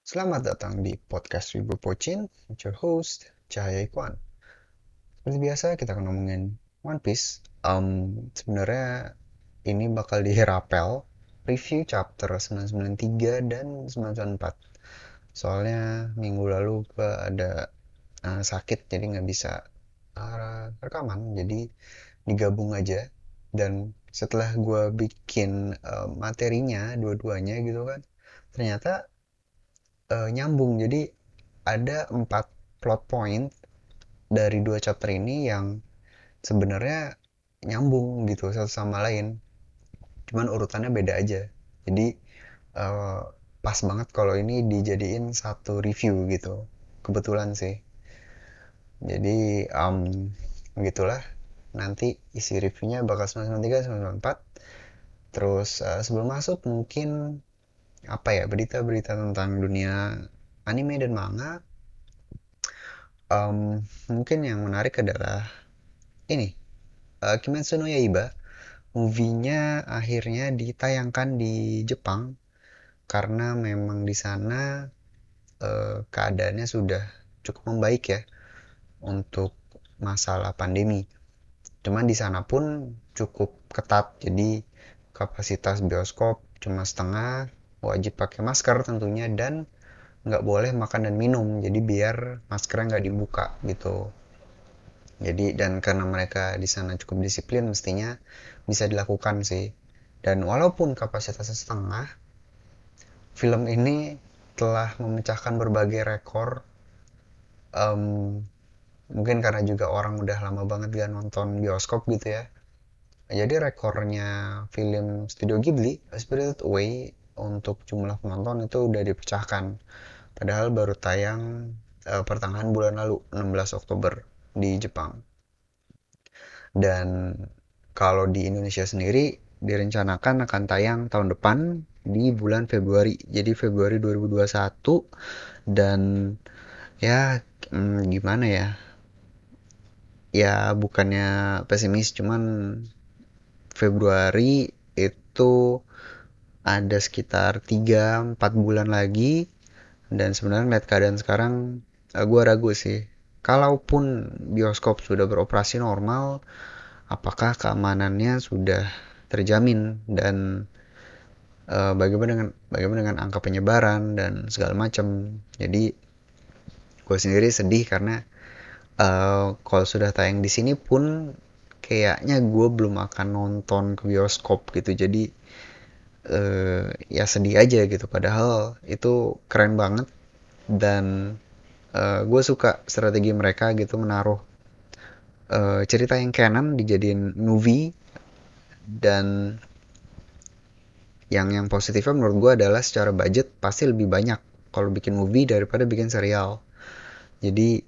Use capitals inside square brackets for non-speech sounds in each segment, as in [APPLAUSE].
Selamat datang di podcast Wibu Pocin, with your host, Cahaya Ikwan. Seperti biasa, kita akan ngomongin One Piece. Um, Sebenarnya ini bakal dirapel review chapter 993 dan 994. Soalnya minggu lalu gue ada uh, sakit, jadi nggak bisa uh, rekaman, jadi digabung aja. Dan setelah gue bikin uh, materinya, dua-duanya gitu kan, ternyata uh, nyambung. Jadi ada empat plot point dari dua chapter ini yang sebenarnya nyambung gitu satu sama lain. Cuman urutannya beda aja. Jadi uh, pas banget kalau ini dijadiin satu review gitu. Kebetulan sih. Jadi um, gitulah nanti isi reviewnya bakal 993 994 terus uh, sebelum masuk mungkin apa ya berita-berita tentang dunia anime dan manga. Um, mungkin yang menarik adalah ini uh, Kimetsu no Yaiba. Movie-nya akhirnya ditayangkan di Jepang karena memang di sana uh, keadaannya sudah cukup membaik ya untuk masalah pandemi. Cuman di sana pun cukup ketat jadi kapasitas bioskop cuma setengah wajib pakai masker tentunya dan nggak boleh makan dan minum. Jadi biar maskernya nggak dibuka gitu. Jadi dan karena mereka di sana cukup disiplin mestinya bisa dilakukan sih. Dan walaupun kapasitasnya setengah film ini telah memecahkan berbagai rekor. Um, mungkin karena juga orang udah lama banget gak nonton bioskop gitu ya. Jadi rekornya film Studio Ghibli Spirited Away untuk jumlah penonton itu udah dipecahkan. Padahal baru tayang uh, pertengahan bulan lalu 16 Oktober di Jepang. Dan kalau di Indonesia sendiri direncanakan akan tayang tahun depan di bulan Februari. Jadi Februari 2021 dan ya hmm, gimana ya? Ya bukannya pesimis cuman Februari itu ada sekitar 3-4 bulan lagi. Dan sebenarnya ngeliat keadaan sekarang eh, gue ragu sih. Kalaupun bioskop sudah beroperasi normal apakah keamanannya sudah terjamin? Dan uh, bagaimana dengan bagaimana dengan angka penyebaran dan segala macam? Jadi gue sendiri sedih karena uh, kalau sudah tayang di sini pun kayaknya gue belum akan nonton ke bioskop gitu. Jadi uh, ya sedih aja gitu. Padahal itu keren banget. Dan uh, gue suka strategi mereka gitu menaruh uh, cerita yang canon dijadiin movie. Dan yang yang positifnya menurut gue adalah secara budget pasti lebih banyak kalau bikin movie daripada bikin serial. Jadi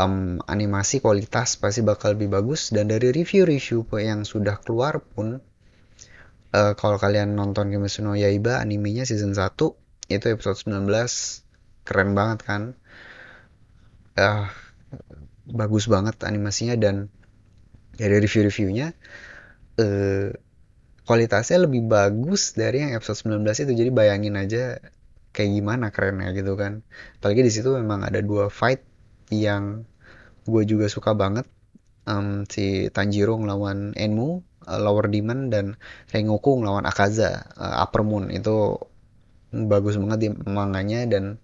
um, animasi kualitas pasti bakal lebih bagus. Dan dari review-review yang sudah keluar pun uh, kalau kalian nonton Kimetsu no Yaiba animenya season 1 itu episode 19 keren banget kan? Uh, bagus banget animasinya dan dari review-reviewnya uh, kualitasnya lebih bagus dari yang episode 19 itu. Jadi bayangin aja kayak gimana kerennya gitu kan. Apalagi di situ memang ada dua fight yang gue juga suka banget. Um, si Tanjiro ngelawan Enmu uh, Lower Demon dan Rengoku ngelawan Akaza uh, Upper Moon. Itu bagus banget di manganya dan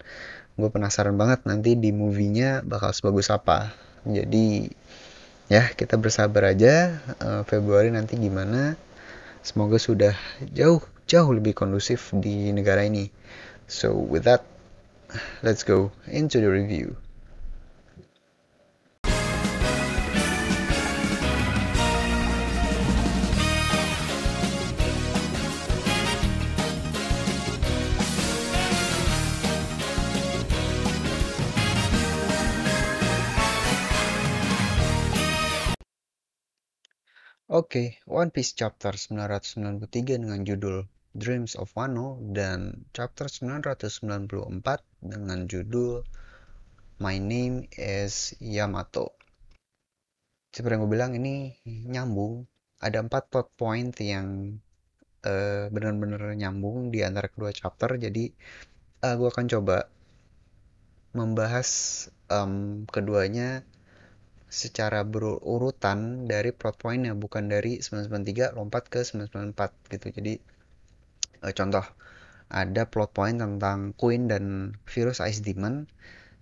gue penasaran banget nanti di movie-nya bakal sebagus apa. Jadi ya kita bersabar aja uh, Februari nanti gimana. Semoga sudah jauh jauh lebih kondusif di negara ini. So with that let's go into the review Oke, okay, One Piece chapter 993 dengan judul Dreams of Wano dan chapter 994 dengan judul My Name is Yamato. Seperti yang gue bilang ini nyambung. Ada empat plot point yang uh, benar-benar nyambung di antara kedua chapter. Jadi uh, gue akan coba membahas um, keduanya secara berurutan dari plot pointnya bukan dari 993 lompat ke 994 gitu. Jadi uh, contoh ada plot point tentang Queen dan virus Ice Demon.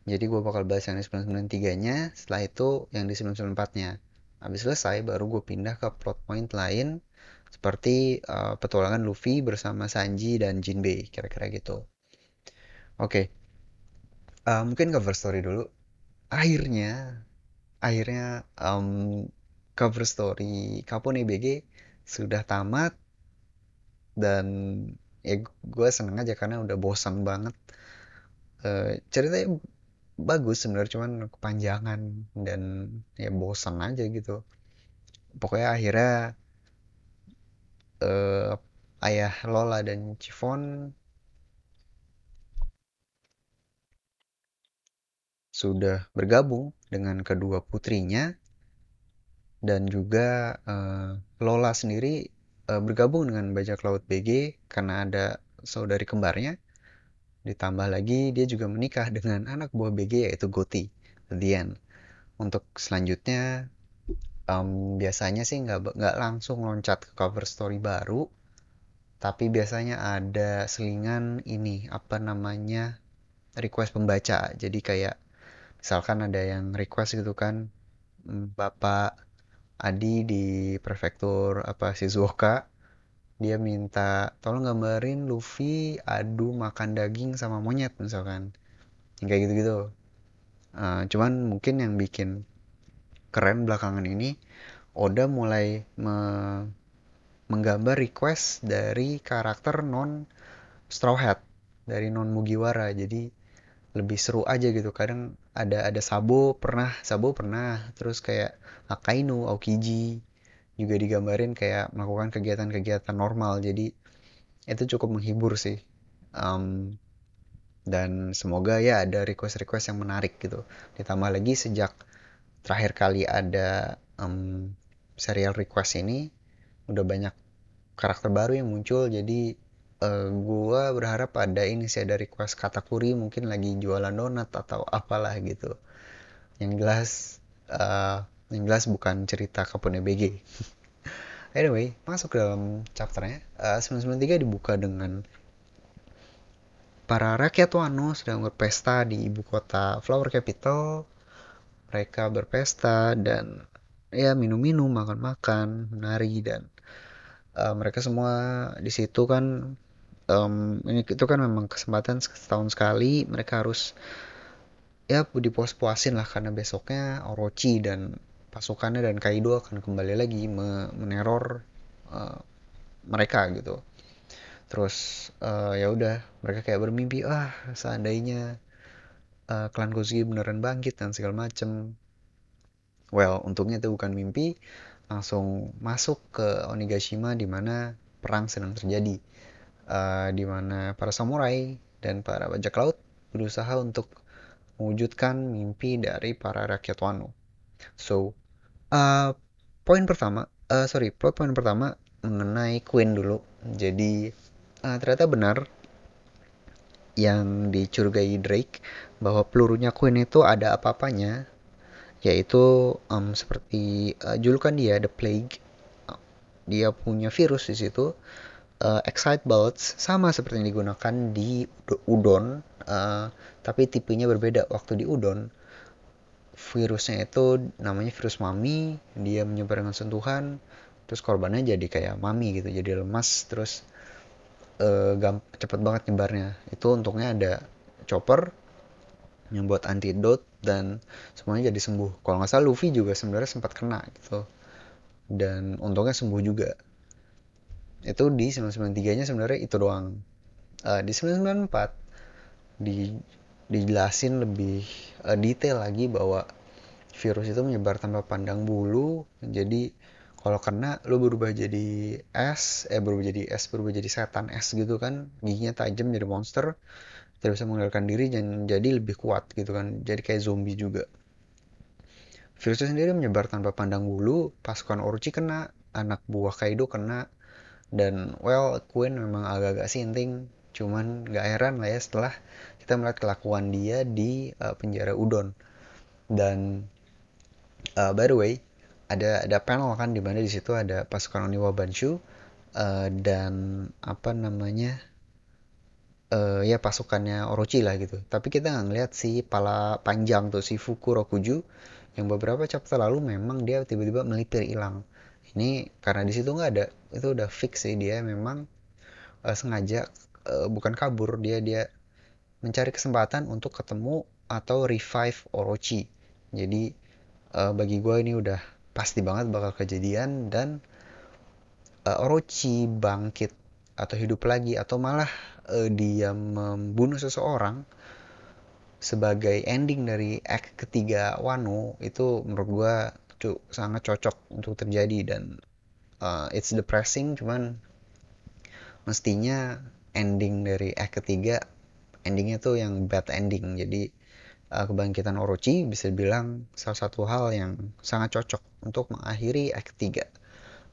Jadi gue bakal bahas yang di 993 nya setelah itu yang di 994 nya habis selesai baru gue pindah ke plot point lain seperti uh, petualangan Luffy bersama Sanji dan Jinbei kira-kira gitu. Oke. Okay. uh, mungkin cover story dulu. Akhirnya akhirnya um, cover story Kapone BG sudah tamat. Dan ya gue seneng aja karena udah bosan banget. Uh, ceritanya bagus sebenarnya cuman kepanjangan dan ya bosan aja gitu. Pokoknya akhirnya uh, ayah Lola dan Chiffon sudah bergabung dengan kedua putrinya dan juga uh, Lola sendiri uh, bergabung dengan bajak laut BG karena ada saudari kembarnya. Ditambah lagi dia juga menikah dengan anak buah BG yaitu Goti. End. Untuk selanjutnya um, biasanya sih nggak nggak langsung loncat ke cover story baru, tapi biasanya ada selingan ini apa namanya request pembaca. Jadi kayak misalkan ada yang request gitu kan mm, bapak Adi di prefektur apa Shizuoka dia minta tolong gambarin Luffy adu makan daging sama monyet misalkan. Yang kayak gitu-gitu. Uh, cuman mungkin yang bikin keren belakangan ini Oda mulai me menggambar request dari karakter non Straw Hat dari non Mugiwara. Jadi lebih seru aja gitu. Kadang ada ada Sabo pernah Sabo pernah. Terus kayak Akainu Aokiji juga digambarin kayak melakukan kegiatan-kegiatan normal. Jadi itu cukup menghibur sih. Um, dan semoga ya ada request-request yang menarik gitu. Ditambah lagi sejak terakhir kali ada um, serial request ini udah banyak karakter baru yang muncul. Jadi uh, gua berharap ada ini sih ada request katakuri mungkin lagi jualan donat atau apalah gitu. Yang jelas uh, yang jelas bukan cerita Kapone BG [LAUGHS] anyway masuk ke dalam chapternya. Uh, 993 dibuka dengan para rakyat Wano sedang berpesta di ibu kota Flower Capital. Mereka berpesta dan ya minum-minum makan-makan menari dan uh, mereka semua di situ kan um, itu kan memang kesempatan setahun sekali mereka harus ya dipuas-puasin lah karena besoknya Orochi dan pasukannya dan Kaido akan kembali lagi meneror uh, mereka gitu. Terus uh, ya udah mereka kayak bermimpi ah seandainya uh, klan Kozuki beneran bangkit dan segala macem. Well untungnya itu bukan mimpi langsung masuk ke Onigashima di mana perang sedang terjadi uh, di mana para samurai dan para bajak laut berusaha untuk mewujudkan mimpi dari para rakyat Wano. So, uh, poin pertama, uh, sorry, plot poin pertama mengenai Queen dulu. Jadi uh, ternyata benar yang dicurigai Drake bahwa pelurunya Queen itu ada apa-apanya, yaitu um, seperti uh, julukan dia The Plague. Dia punya virus di situ uh, Excite Bullets sama seperti yang digunakan di udon, uh, tapi tipenya berbeda. Waktu di udon, virusnya itu namanya virus mami, dia menyebar dengan sentuhan, terus korbannya jadi kayak mami gitu, jadi lemas, terus uh, cepet banget nyebarnya. Itu untungnya ada chopper yang buat antidot dan semuanya jadi sembuh. Kalau nggak salah Luffy juga sebenarnya sempat kena gitu. Dan untungnya sembuh juga itu di 993 nya sebenarnya itu doang. Uh, di 994 di dijelasin lebih uh, detail lagi bahwa virus itu menyebar tanpa pandang bulu. Jadi kalau kena lo berubah jadi es eh berubah jadi es berubah jadi setan es gitu kan. Giginya tajam jadi monster tidak bisa mengendalikan diri dan jadi lebih kuat gitu kan. Jadi kayak zombie juga. Virus itu sendiri menyebar tanpa pandang bulu. Pasukan Orochi kena anak buah Kaido kena dan well Queen memang agak-agak sinting. Cuman nggak heran lah ya setelah kita melihat kelakuan dia di uh, penjara Udon. Dan uh, by the way ada ada panel kan di mana di situ ada pasukan Oniwa Banshu uh, dan apa namanya uh, ya pasukannya Orochi lah gitu. Tapi kita nggak ngeliat si pala panjang tuh si Fukurokuju. Yang beberapa chapter lalu memang dia tiba-tiba melipir hilang ini karena di situ nggak ada itu udah fix sih. Dia memang uh, sengaja uh, bukan kabur. Dia dia mencari kesempatan untuk ketemu atau revive Orochi. Jadi uh, bagi gue ini udah pasti banget bakal kejadian dan uh, Orochi bangkit atau hidup lagi atau malah uh, dia membunuh seseorang sebagai ending dari act ketiga Wano itu menurut gue sangat cocok untuk terjadi dan uh, it's depressing cuman mestinya ending dari act ketiga endingnya tuh yang bad ending jadi uh, kebangkitan Orochi bisa dibilang salah satu hal yang sangat cocok untuk mengakhiri act 3.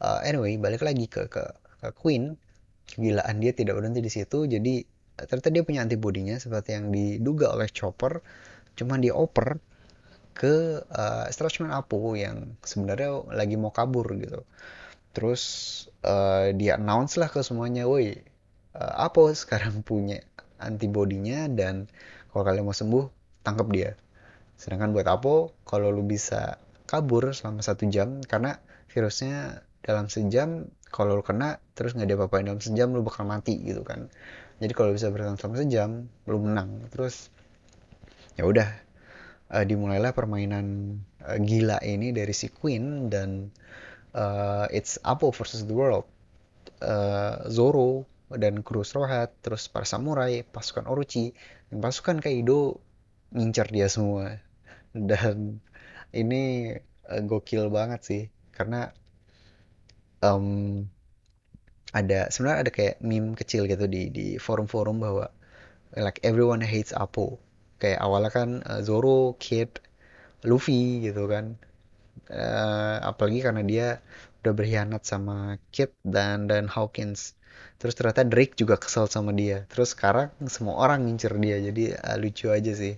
Uh, anyway, balik lagi ke, ke, ke Queen. Kegilaan dia tidak berhenti di situ, jadi ternyata dia punya antibodinya seperti yang diduga oleh Chopper, cuman dioper ke uh, Strachman Apo yang sebenarnya lagi mau kabur gitu. Terus uh, dia announce lah ke semuanya, woi, uh, Apo sekarang punya antibodinya dan kalau kalian mau sembuh tangkap dia. Sedangkan buat Apo kalau lu bisa kabur selama satu jam karena virusnya dalam sejam kalau lu kena terus nggak ada apa-apain dalam sejam lu bakal mati gitu kan. Jadi kalau bisa bertahan selama sejam lu menang. Terus ya udah uh, dimulailah permainan uh, gila ini dari si Queen dan uh, it's Apo versus the world. Uh, Zoro dan kru Straw Hat terus para samurai pasukan Orochi dan pasukan Kaido ngincar dia semua. [LAUGHS] Dan ini uh, gokil banget sih karena um, ada sebenarnya ada kayak meme kecil gitu di di forum-forum bahwa like everyone hates Apo kayak awalnya kan uh, Zoro, Kid, Luffy gitu kan. Uh, apalagi karena dia udah berkhianat sama Kid dan dan Hawkins. Terus ternyata Drake juga kesel sama dia. Terus sekarang semua orang ngincer dia jadi uh, lucu aja sih.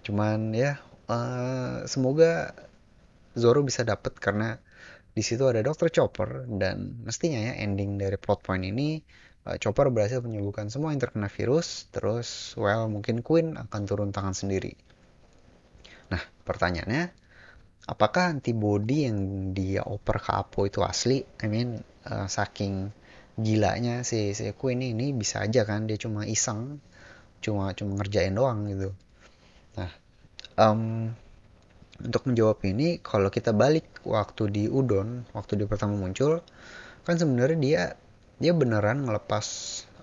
Cuman ya uh, semoga Zoro bisa dapet karena di situ ada Dr. Chopper dan mestinya ya ending dari plot point ini uh, Chopper berhasil menyembuhkan semua yang terkena virus terus well mungkin Queen akan turun tangan sendiri. Nah pertanyaannya apakah antibody yang dia oper ke Apo itu asli? I mean uh, saking gilanya si si Queen ini bisa aja kan dia cuma iseng cuma cuma ngerjain doang gitu. Nah, um, untuk menjawab ini, kalau kita balik waktu di Udon, waktu dia pertama muncul, kan sebenarnya dia dia beneran ngelepas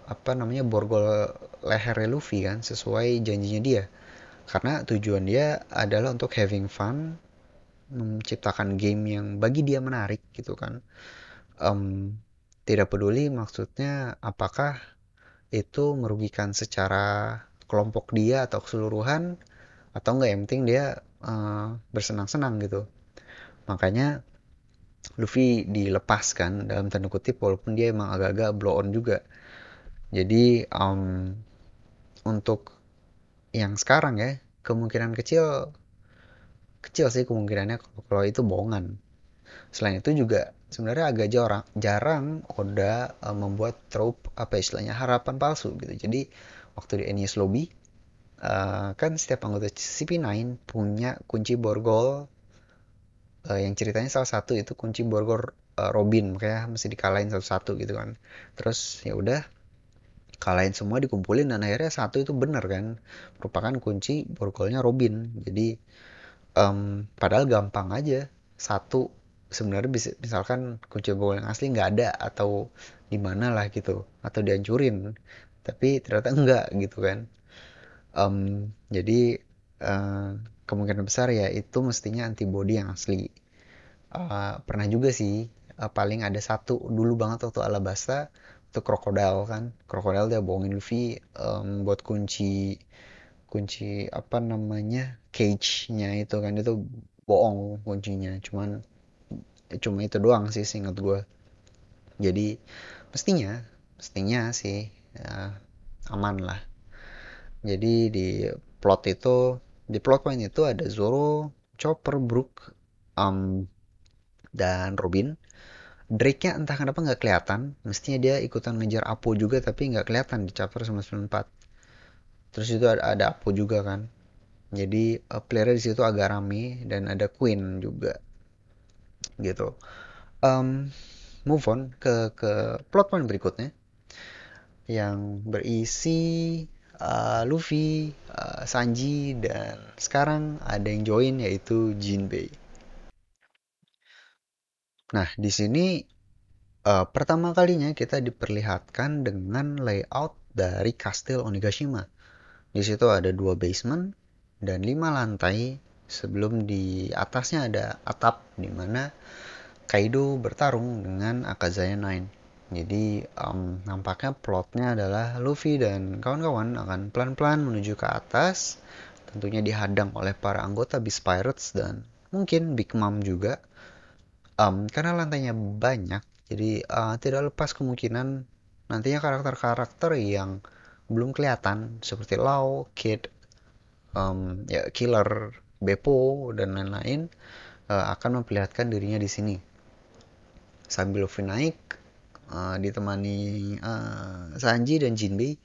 apa namanya borgol leher Luffy kan sesuai janjinya dia. Karena tujuan dia adalah untuk having fun, menciptakan game yang bagi dia menarik gitu kan. Um, tidak peduli maksudnya apakah itu merugikan secara kelompok dia atau keseluruhan atau enggak yang penting dia uh, bersenang-senang gitu makanya Luffy dilepaskan dalam tanda kutip walaupun dia emang agak-agak blow on juga. Jadi um, untuk yang sekarang ya kemungkinan kecil kecil sih kemungkinannya kalau itu bohongan. Selain itu juga sebenarnya agak jarang jarang Oda uh, membuat trope apa istilahnya harapan palsu gitu. Jadi waktu di Enies Lobby uh, kan setiap anggota CP9 punya kunci borgol uh, yang ceritanya salah satu itu kunci borgol uh, Robin makanya mesti dikalahin satu-satu gitu kan. Terus ya udah kalahin semua dikumpulin dan akhirnya satu itu benar kan merupakan kunci borgolnya Robin. Jadi um, padahal gampang aja satu sebenarnya bisa misalkan kunci borgol yang asli nggak ada atau di mana lah gitu atau dihancurin tapi ternyata enggak gitu kan. Um, jadi uh, kemungkinan besar ya itu mestinya antibody yang asli. Uh, pernah juga sih uh, paling ada satu dulu banget waktu Alabasta itu krokodil kan. Krokodil dia bohongin Luffy um, buat kunci kunci apa namanya cage-nya itu kan. Itu bohong kuncinya cuman cuma itu doang sih singkat gue jadi mestinya mestinya sih ya, aman lah. Jadi di plot itu di plot point itu ada Zoro Chopper Brook um, dan Robin Drake-nya entah kenapa nggak kelihatan. Mestinya dia ikutan ngejar Apo juga tapi nggak kelihatan di chapter 994. Terus itu ada, ada Apo juga kan. Jadi uh, player di situ agak rame dan ada Queen juga. Gitu. Um, move on ke ke plot point berikutnya yang berisi uh, Luffy, uh, Sanji dan sekarang ada yang join yaitu Jinbei. Nah, di sini uh, pertama kalinya kita diperlihatkan dengan layout dari kastil Onigashima. Di situ ada dua basement dan lima lantai sebelum di atasnya ada atap di mana Kaido bertarung dengan Akazaya Nine. Jadi um, nampaknya plotnya adalah Luffy dan kawan-kawan akan pelan-pelan menuju ke atas, tentunya dihadang oleh para anggota Beast Pirates dan mungkin Big Mom juga um, karena lantainya banyak jadi uh, tidak lepas kemungkinan nantinya karakter-karakter yang belum kelihatan seperti Lau, Kid, um, ya Killer, Beppo dan lain-lain uh, akan memperlihatkan dirinya di sini. Sambil Luffy naik uh, ditemani uh, Sanji dan Jinbei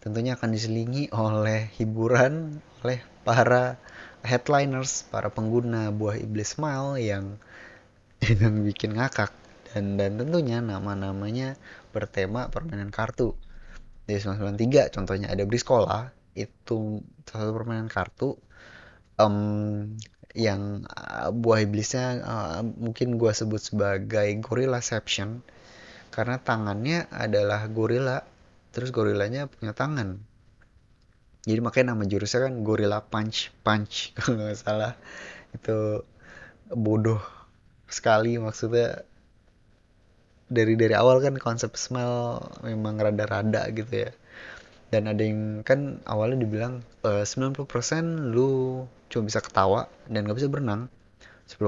tentunya akan diselingi oleh hiburan oleh para headliners, para pengguna buah iblis smile yang [LAUGHS] yang bikin ngakak. Dan dan tentunya nama-namanya bertema permainan kartu. Di 993 contohnya ada Briskola itu salah satu permainan kartu um, yang uh, buah iblisnya uh, mungkin gua sebut sebagai Gorilla Seption karena tangannya adalah gorilla terus gorilanya punya tangan. Jadi makanya nama jurusnya kan Gorilla Punch Punch [LAUGHS] kalau nggak salah. Itu bodoh sekali maksudnya. Dari dari awal kan konsep smell memang rada-rada gitu ya. Dan ada yang kan awalnya dibilang e, 90% lu cuma bisa ketawa dan gak bisa berenang. 10%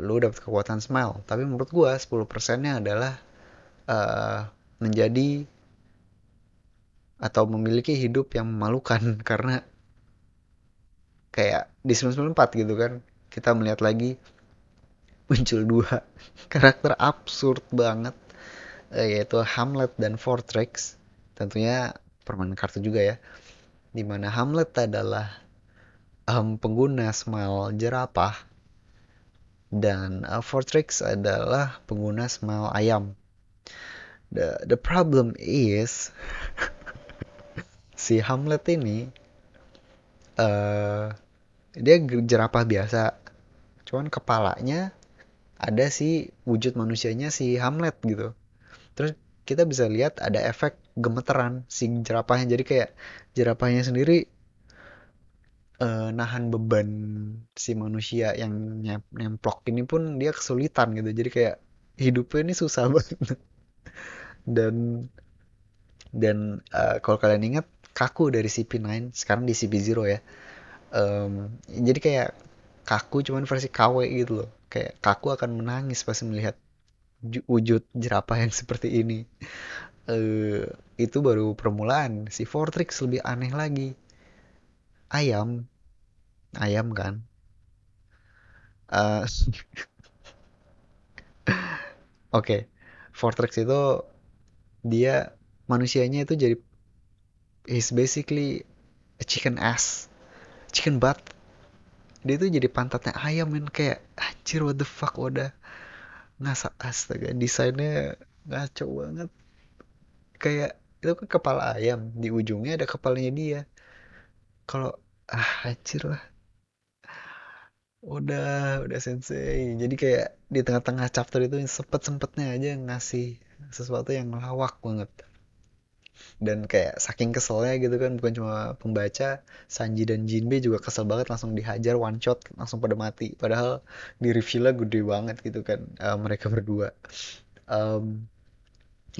lu dapat kekuatan smell tapi menurut gua 10% nya adalah uh, menjadi atau memiliki hidup yang memalukan. [LAUGHS] Karena kayak di 994 gitu kan kita melihat lagi muncul dua [LAUGHS] karakter absurd banget. Eh, yaitu Hamlet dan Fortrex tentunya permainan kartu juga ya. Di mana Hamlet adalah um, pengguna smile jerapah dan uh, Fortrex adalah pengguna smile ayam. The the problem is [LAUGHS] si Hamlet ini uh, dia jerapah biasa. Cuman kepalanya ada si wujud manusianya si Hamlet gitu. Terus kita bisa lihat ada efek gemeteran si jerapahnya. Jadi kayak jerapahnya sendiri uh, nahan beban si manusia yang nemplok ini pun dia kesulitan gitu. Jadi kayak hidupnya ini susah [LAUGHS] banget. Dan dan uh, kalau kalian ingat kaku dari CP9 sekarang di CP0 ya. Um, jadi kayak kaku cuman versi KW gitu loh. Kayak kaku akan menangis pas melihat wujud jerapah yang seperti ini. Uh, itu baru permulaan. Si Fortrix lebih aneh lagi. Ayam ayam kan? Uh, [LAUGHS] oke. Okay. Fortrix itu dia manusianya itu jadi he's basically a chicken ass. Chicken butt. Dia tuh jadi pantatnya ayam men. Kayak anjir what the fuck udah ngasa astaga desainnya ngaco banget. Kayak itu kan kepala ayam. Di ujungnya ada kepalanya dia. Kalau ah anjir lah udah udah sensei. Jadi kayak di tengah-tengah chapter itu sempet sempetnya aja ngasih sesuatu yang lawak banget. Dan kayak saking keselnya gitu kan bukan cuma pembaca Sanji dan Jinbe juga kesel banget langsung dihajar one shot langsung pada mati. Padahal di reveal gede banget gitu kan uh, mereka berdua. Um,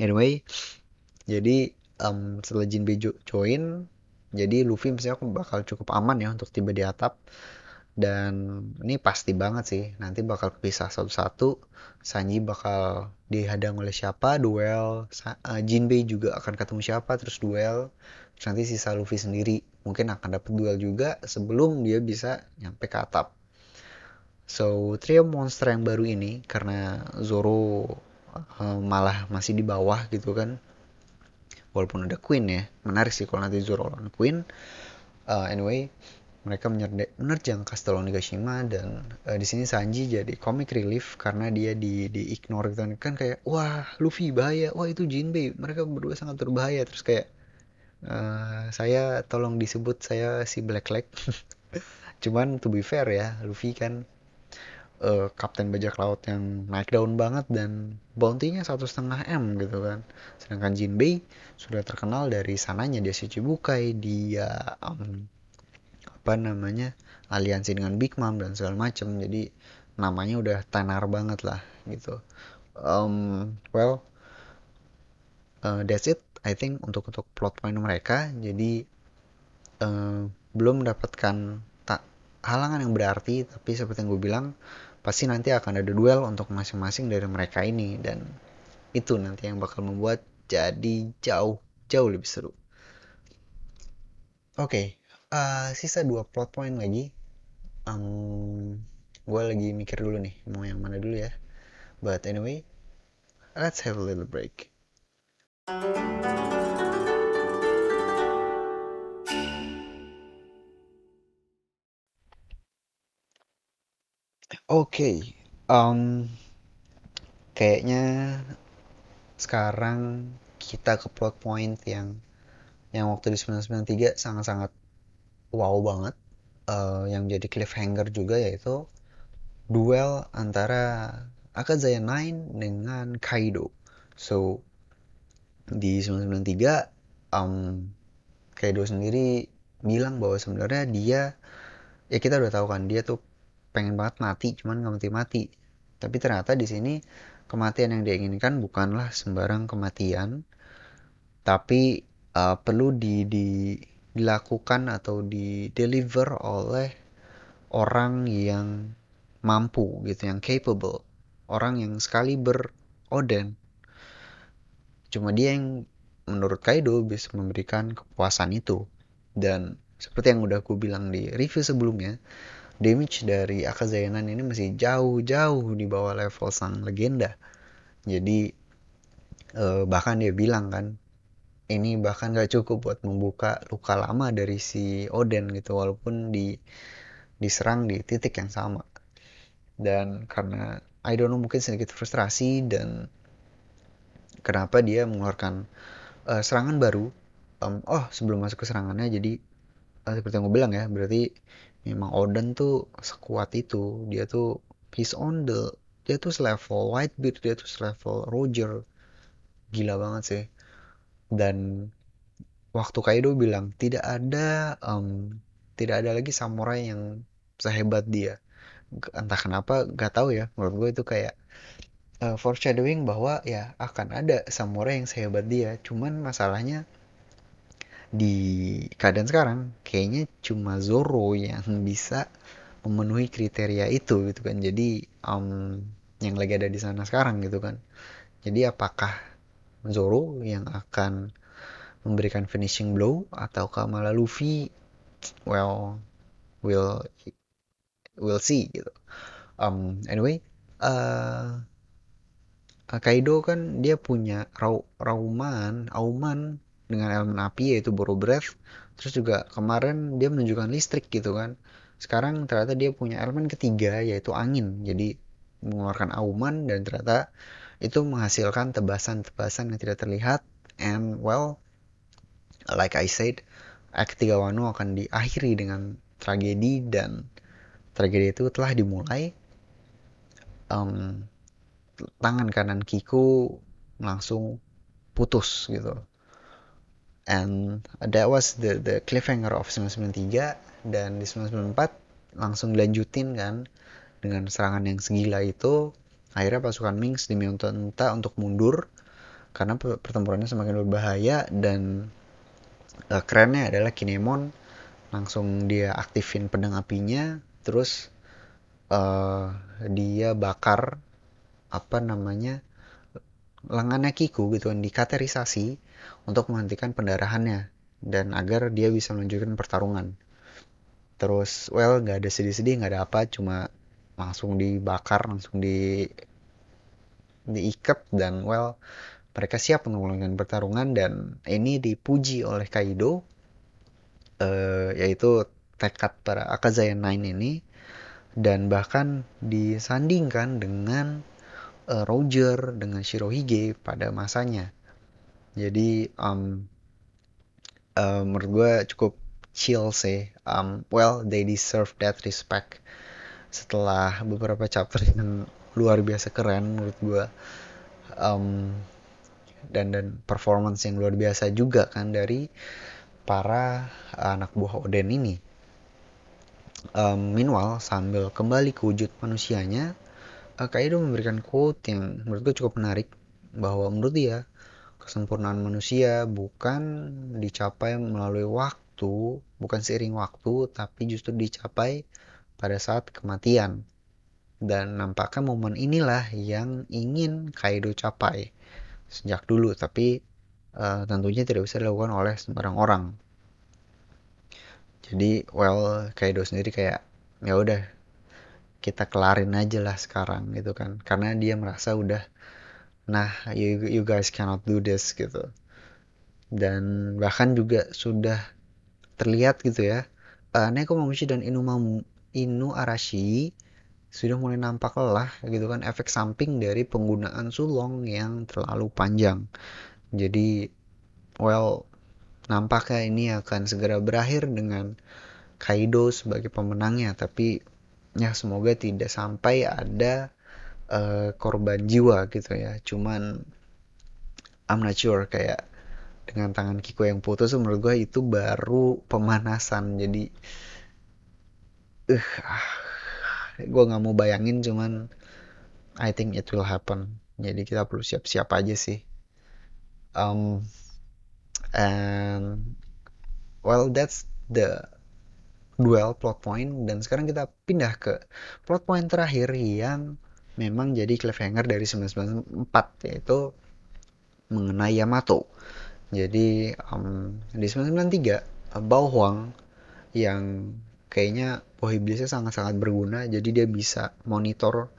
anyway jadi um, setelah Jinbe join jadi Luffy misalnya bakal cukup aman ya untuk tiba di atap dan ini pasti banget sih nanti bakal kepisah satu-satu. Sanji bakal dihadang oleh siapa duel. Uh, Jinbei juga akan ketemu siapa terus duel. Terus nanti sisa Luffy sendiri mungkin akan dapat duel juga sebelum dia bisa nyampe ke atap. So trio monster yang baru ini karena Zoro uh, malah masih di bawah gitu kan. Walaupun ada Queen ya menarik sih kalau nanti Zoro lawan Queen. Uh, anyway mereka menerjang Castle Onigashima dan uh, di sini Sanji jadi comic relief karena dia di di ignore gitu kan. Kayak wah Luffy bahaya. Wah itu Jinbei mereka berdua sangat berbahaya. Terus kayak uh, saya tolong disebut saya si Black Leg [LAUGHS] cuman to be fair ya Luffy kan uh, kapten bajak laut yang naik daun banget dan bounty-nya satu setengah m gitu kan. Sedangkan Jinbei sudah terkenal dari sananya dia si Chibukai dia um, apa namanya aliansi dengan Big Mom dan segala macem. Jadi namanya udah tenar banget lah gitu. Um, well uh, that's it I think untuk untuk plot point mereka. Jadi uh, belum mendapatkan tak halangan yang berarti tapi seperti yang gue bilang pasti nanti akan ada duel untuk masing-masing dari mereka ini. Dan itu nanti yang bakal membuat jadi jauh jauh lebih seru. Oke, okay, uh, sisa dua plot point lagi. Um, gue lagi mikir dulu nih mau yang mana dulu ya. But anyway let's have a little break. Oke, okay, um, kayaknya sekarang kita ke plot point yang yang waktu di 1993 sangat-sangat wow banget uh, yang jadi cliffhanger juga yaitu duel antara Akazaya 9 dengan Kaido. So di 993 um, Kaido sendiri bilang bahwa sebenarnya dia ya kita udah tahu kan dia tuh pengen banget mati cuman nggak mati mati tapi ternyata di sini kematian yang dia inginkan bukanlah sembarang kematian tapi uh, perlu di, di dilakukan atau di deliver oleh orang yang mampu gitu yang capable. Orang yang sekali beroden cuma dia yang menurut Kaido bisa memberikan kepuasan itu. Dan seperti yang udah aku bilang di review sebelumnya damage dari Akazayanan ini masih jauh-jauh di bawah level sang legenda. Jadi eh, bahkan dia bilang kan ini bahkan gak cukup buat membuka luka lama dari si Oden gitu walaupun di diserang di titik yang sama. Dan karena I don't know mungkin sedikit frustrasi dan kenapa dia mengeluarkan uh, serangan baru um, oh sebelum masuk ke serangannya jadi uh, seperti yang gue bilang ya berarti memang Oden tuh sekuat itu. Dia tuh he's on the dia tuh selevel Whitebeard dia tuh selevel Roger. Gila banget sih dan waktu Kaido bilang tidak ada um, tidak ada lagi samurai yang sehebat dia. Entah kenapa gak tahu ya. Menurut gue itu kayak uh, foreshadowing bahwa ya akan ada samurai yang sehebat dia. Cuman masalahnya di keadaan sekarang kayaknya cuma Zoro yang [LAUGHS] bisa memenuhi kriteria itu gitu kan. Jadi um, yang lagi ada di sana sekarang gitu kan. Jadi apakah Zoro yang akan memberikan finishing blow ataukah malah Luffy? Well will will see gitu. Um, anyway uh, Kaido kan dia punya raw, rauman auman dengan elemen api yaitu Boro Breath. Terus juga kemarin dia menunjukkan listrik gitu kan. Sekarang ternyata dia punya elemen ketiga yaitu angin. Jadi mengeluarkan auman dan ternyata itu menghasilkan tebasan-tebasan yang tidak terlihat. And well like I said Act 3 Wano akan diakhiri dengan tragedi dan tragedi itu telah dimulai. Um, tangan kanan Kiku langsung putus gitu. And that was the the cliffhanger of 993 dan di 994 langsung dilanjutin kan dengan serangan yang segila itu Akhirnya pasukan Mings diminta untuk mundur karena pertempurannya semakin berbahaya dan uh, kerennya adalah Kinemon langsung dia aktifin pedang apinya terus uh, dia bakar apa namanya lengannya Kiku gitu kan dikaterisasi untuk menghentikan pendarahannya dan agar dia bisa melanjutkan pertarungan. Terus well nggak ada sedih-sedih nggak ada apa cuma langsung dibakar langsung di diikat dan well mereka siap melakukan pertarungan dan ini dipuji oleh Kaido uh, yaitu tekad para Akazaya Nine ini dan bahkan disandingkan dengan uh, Roger dengan Shirohige pada masanya. Jadi um, uh, menurut gue cukup chill sih. Um, well they deserve that respect setelah beberapa chapter yang luar biasa keren menurut gue um, dan dan performance yang luar biasa juga kan dari para anak buah Oden ini. Um, meanwhile sambil kembali ke wujud manusianya, uh, Kaido memberikan quote yang menurut gue cukup menarik bahwa menurut dia kesempurnaan manusia bukan dicapai melalui waktu, bukan seiring waktu, tapi justru dicapai pada saat kematian. Dan nampaknya momen inilah yang ingin Kaido capai sejak dulu, tapi uh, tentunya tidak bisa dilakukan oleh sembarang orang. Jadi, well, Kaido sendiri kayak ya udah kita kelarin aja lah sekarang gitu kan, karena dia merasa udah, nah you, you guys cannot do this gitu. Dan bahkan juga sudah terlihat gitu ya, uh, Neko Mamushi dan Inumamu Inu Arashi sudah mulai nampak lelah gitu kan efek samping dari penggunaan sulong yang terlalu panjang. Jadi well nampaknya ini akan segera berakhir dengan Kaido sebagai pemenangnya tapi ya semoga tidak sampai ada uh, korban jiwa gitu ya. Cuman I'm not sure kayak dengan tangan Kiko yang putus menurut gue itu baru pemanasan jadi uh, gue nggak mau bayangin cuman I think it will happen. Jadi kita perlu siap-siap aja sih. Um, and well that's the duel plot point. Dan sekarang kita pindah ke plot point terakhir yang memang jadi cliffhanger dari 1994 yaitu mengenai Yamato. Jadi um, di 1993 Bao Huang yang kayaknya Wah iblisnya sangat-sangat berguna. Jadi dia bisa monitor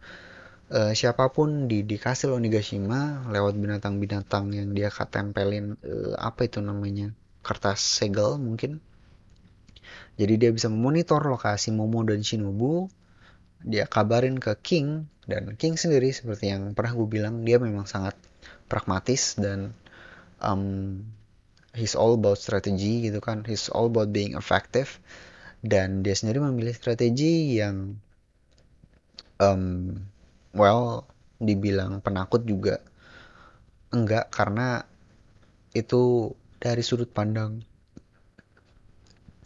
uh, siapa pun di di kastil Onigashima lewat binatang-binatang yang dia tempelin uh, apa itu namanya kertas segel mungkin. Jadi dia bisa memonitor lokasi Momo dan Shinobu. Dia kabarin ke King dan King sendiri seperti yang pernah gue bilang dia memang sangat pragmatis dan um, he's all about strategy gitu kan. He's all about being effective dan dia sendiri memilih strategi yang um, well dibilang penakut juga enggak karena itu dari sudut pandang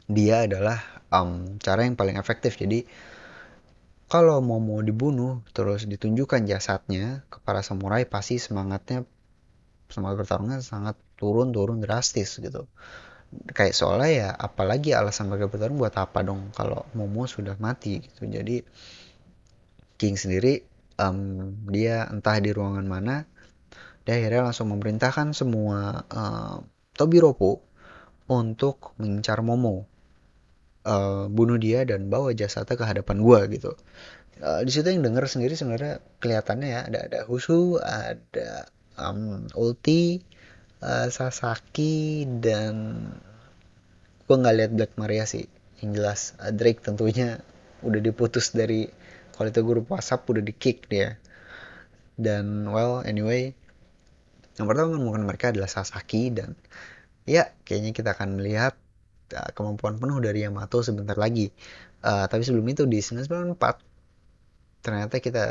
dia adalah um, cara yang paling efektif. Jadi kalau mau mau dibunuh terus ditunjukkan jasadnya ke para samurai pasti semangatnya semangat bertarungnya sangat turun turun drastis gitu kayak soalnya ya apalagi alasan mereka bertarung buat apa dong kalau Momo sudah mati gitu. Jadi King sendiri um, dia entah di ruangan mana dia akhirnya langsung memerintahkan semua uh, Tobiropo untuk mengincar Momo uh, bunuh dia dan bawa jasadnya ke hadapan gua gitu. Uh, di situ yang denger sendiri sebenarnya kelihatannya ya ada ada Husu ada um, Ulti uh, Sasaki dan gue nggak lihat Black Maria sih yang jelas. Uh, Drake tentunya udah diputus dari kalau itu grup WhatsApp udah di kick dia. Dan well anyway yang pertama mungkin mereka adalah Sasaki dan ya kayaknya kita akan melihat uh, kemampuan penuh dari Yamato sebentar lagi. Uh, tapi sebelum itu di 1994 ternyata kita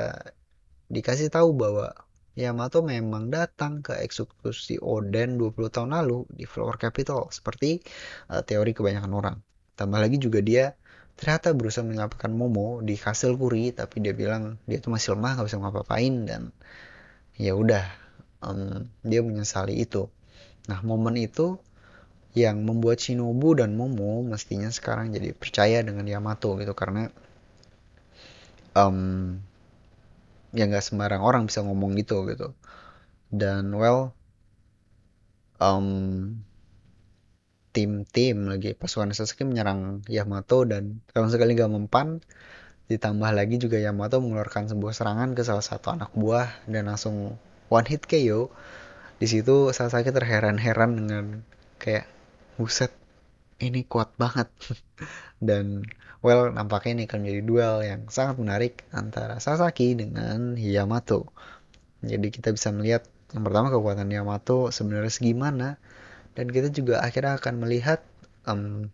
dikasih tahu bahwa Yamato memang datang ke eksekusi Oden 20 tahun lalu di Flower Capital seperti uh, teori kebanyakan orang. Tambah lagi juga dia ternyata berusaha menyelamatkan Momo di Kastil Kuri tapi dia bilang dia tuh masih lemah gak bisa ngapa-ngapain dan ya udah um, dia menyesali itu. Nah momen itu yang membuat Shinobu dan Momo mestinya sekarang jadi percaya dengan Yamato gitu karena um, ya nggak sembarang orang bisa ngomong gitu gitu. Dan well um, tim-tim lagi pasukan Sasuke menyerang Yamato dan sama sekali gak mempan ditambah lagi juga Yamato mengeluarkan sebuah serangan ke salah satu anak buah dan langsung one hit KO di situ Sasuke terheran-heran dengan kayak buset ini kuat banget. [LAUGHS] Dan well nampaknya ini akan menjadi duel yang sangat menarik antara Sasaki dengan Yamato. Jadi kita bisa melihat yang pertama kekuatan Yamato sebenarnya segimana dan kita juga akhirnya akan melihat um,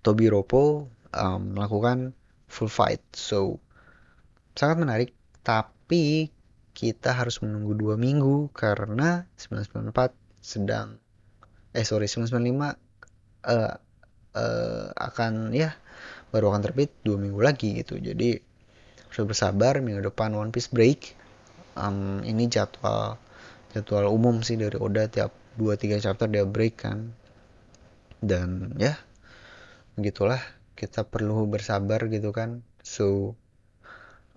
Tobiropo um, melakukan full fight. So sangat menarik tapi kita harus menunggu dua minggu karena 994 sedang eh sorry 995 uh, uh, akan ya baru akan terbit dua minggu lagi gitu. Jadi harus bersabar minggu depan One Piece break. Um, ini jadwal jadwal umum sih dari Oda tiap 2-3 chapter dia break kan. Dan ya gitulah kita perlu bersabar gitu kan. So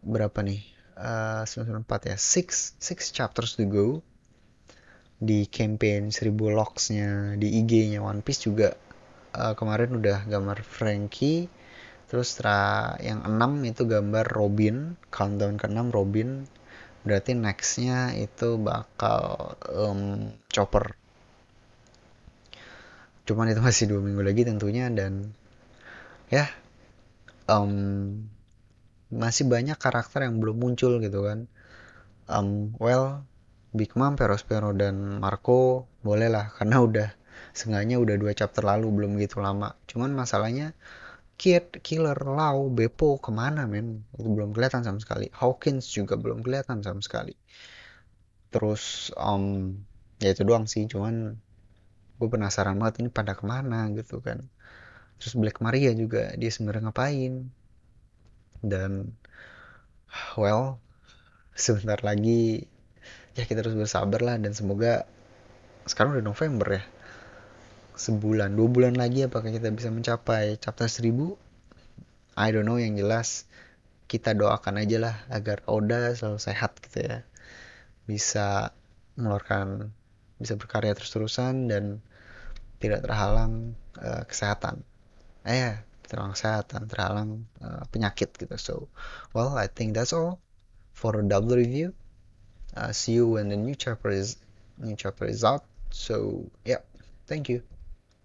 berapa nih? Uh, 94 ya. 6 6 chapters to go. Di campaign 1000 locksnya di IG-nya One Piece juga. Uh, kemarin udah gambar Frankie terus setelah yang 6 itu gambar Robin countdown ke 6 Robin. Berarti nextnya itu bakal um, Chopper. Cuman itu masih dua minggu lagi tentunya dan ya um, masih banyak karakter yang belum muncul gitu kan. Um, well Big Mom, Perospero dan Marco boleh lah karena udah Seenggaknya udah dua chapter lalu belum gitu lama. Cuman masalahnya Kid, Killer, Lau, Beppo ke mana men? Belum kelihatan sama sekali. Hawkins juga belum kelihatan sama sekali. Terus um, ya itu doang sih. Cuman gue penasaran banget ini pada ke mana gitu kan. Terus Black Maria juga dia sebenarnya ngapain? Dan well sebentar lagi ya kita terus bersabar lah dan semoga sekarang udah November ya sebulan dua bulan lagi apakah kita bisa mencapai chapter 1000 I don't know yang jelas kita doakan aja lah agar Oda selalu sehat gitu ya. Bisa mengeluarkan bisa berkarya terus-terusan dan tidak terhalang uh, kesehatan. Eh ya terhalang kesehatan terhalang uh, penyakit gitu. So well I think that's all for a double review. Uh, see you when the new chapter is new chapter is out. So yeah thank you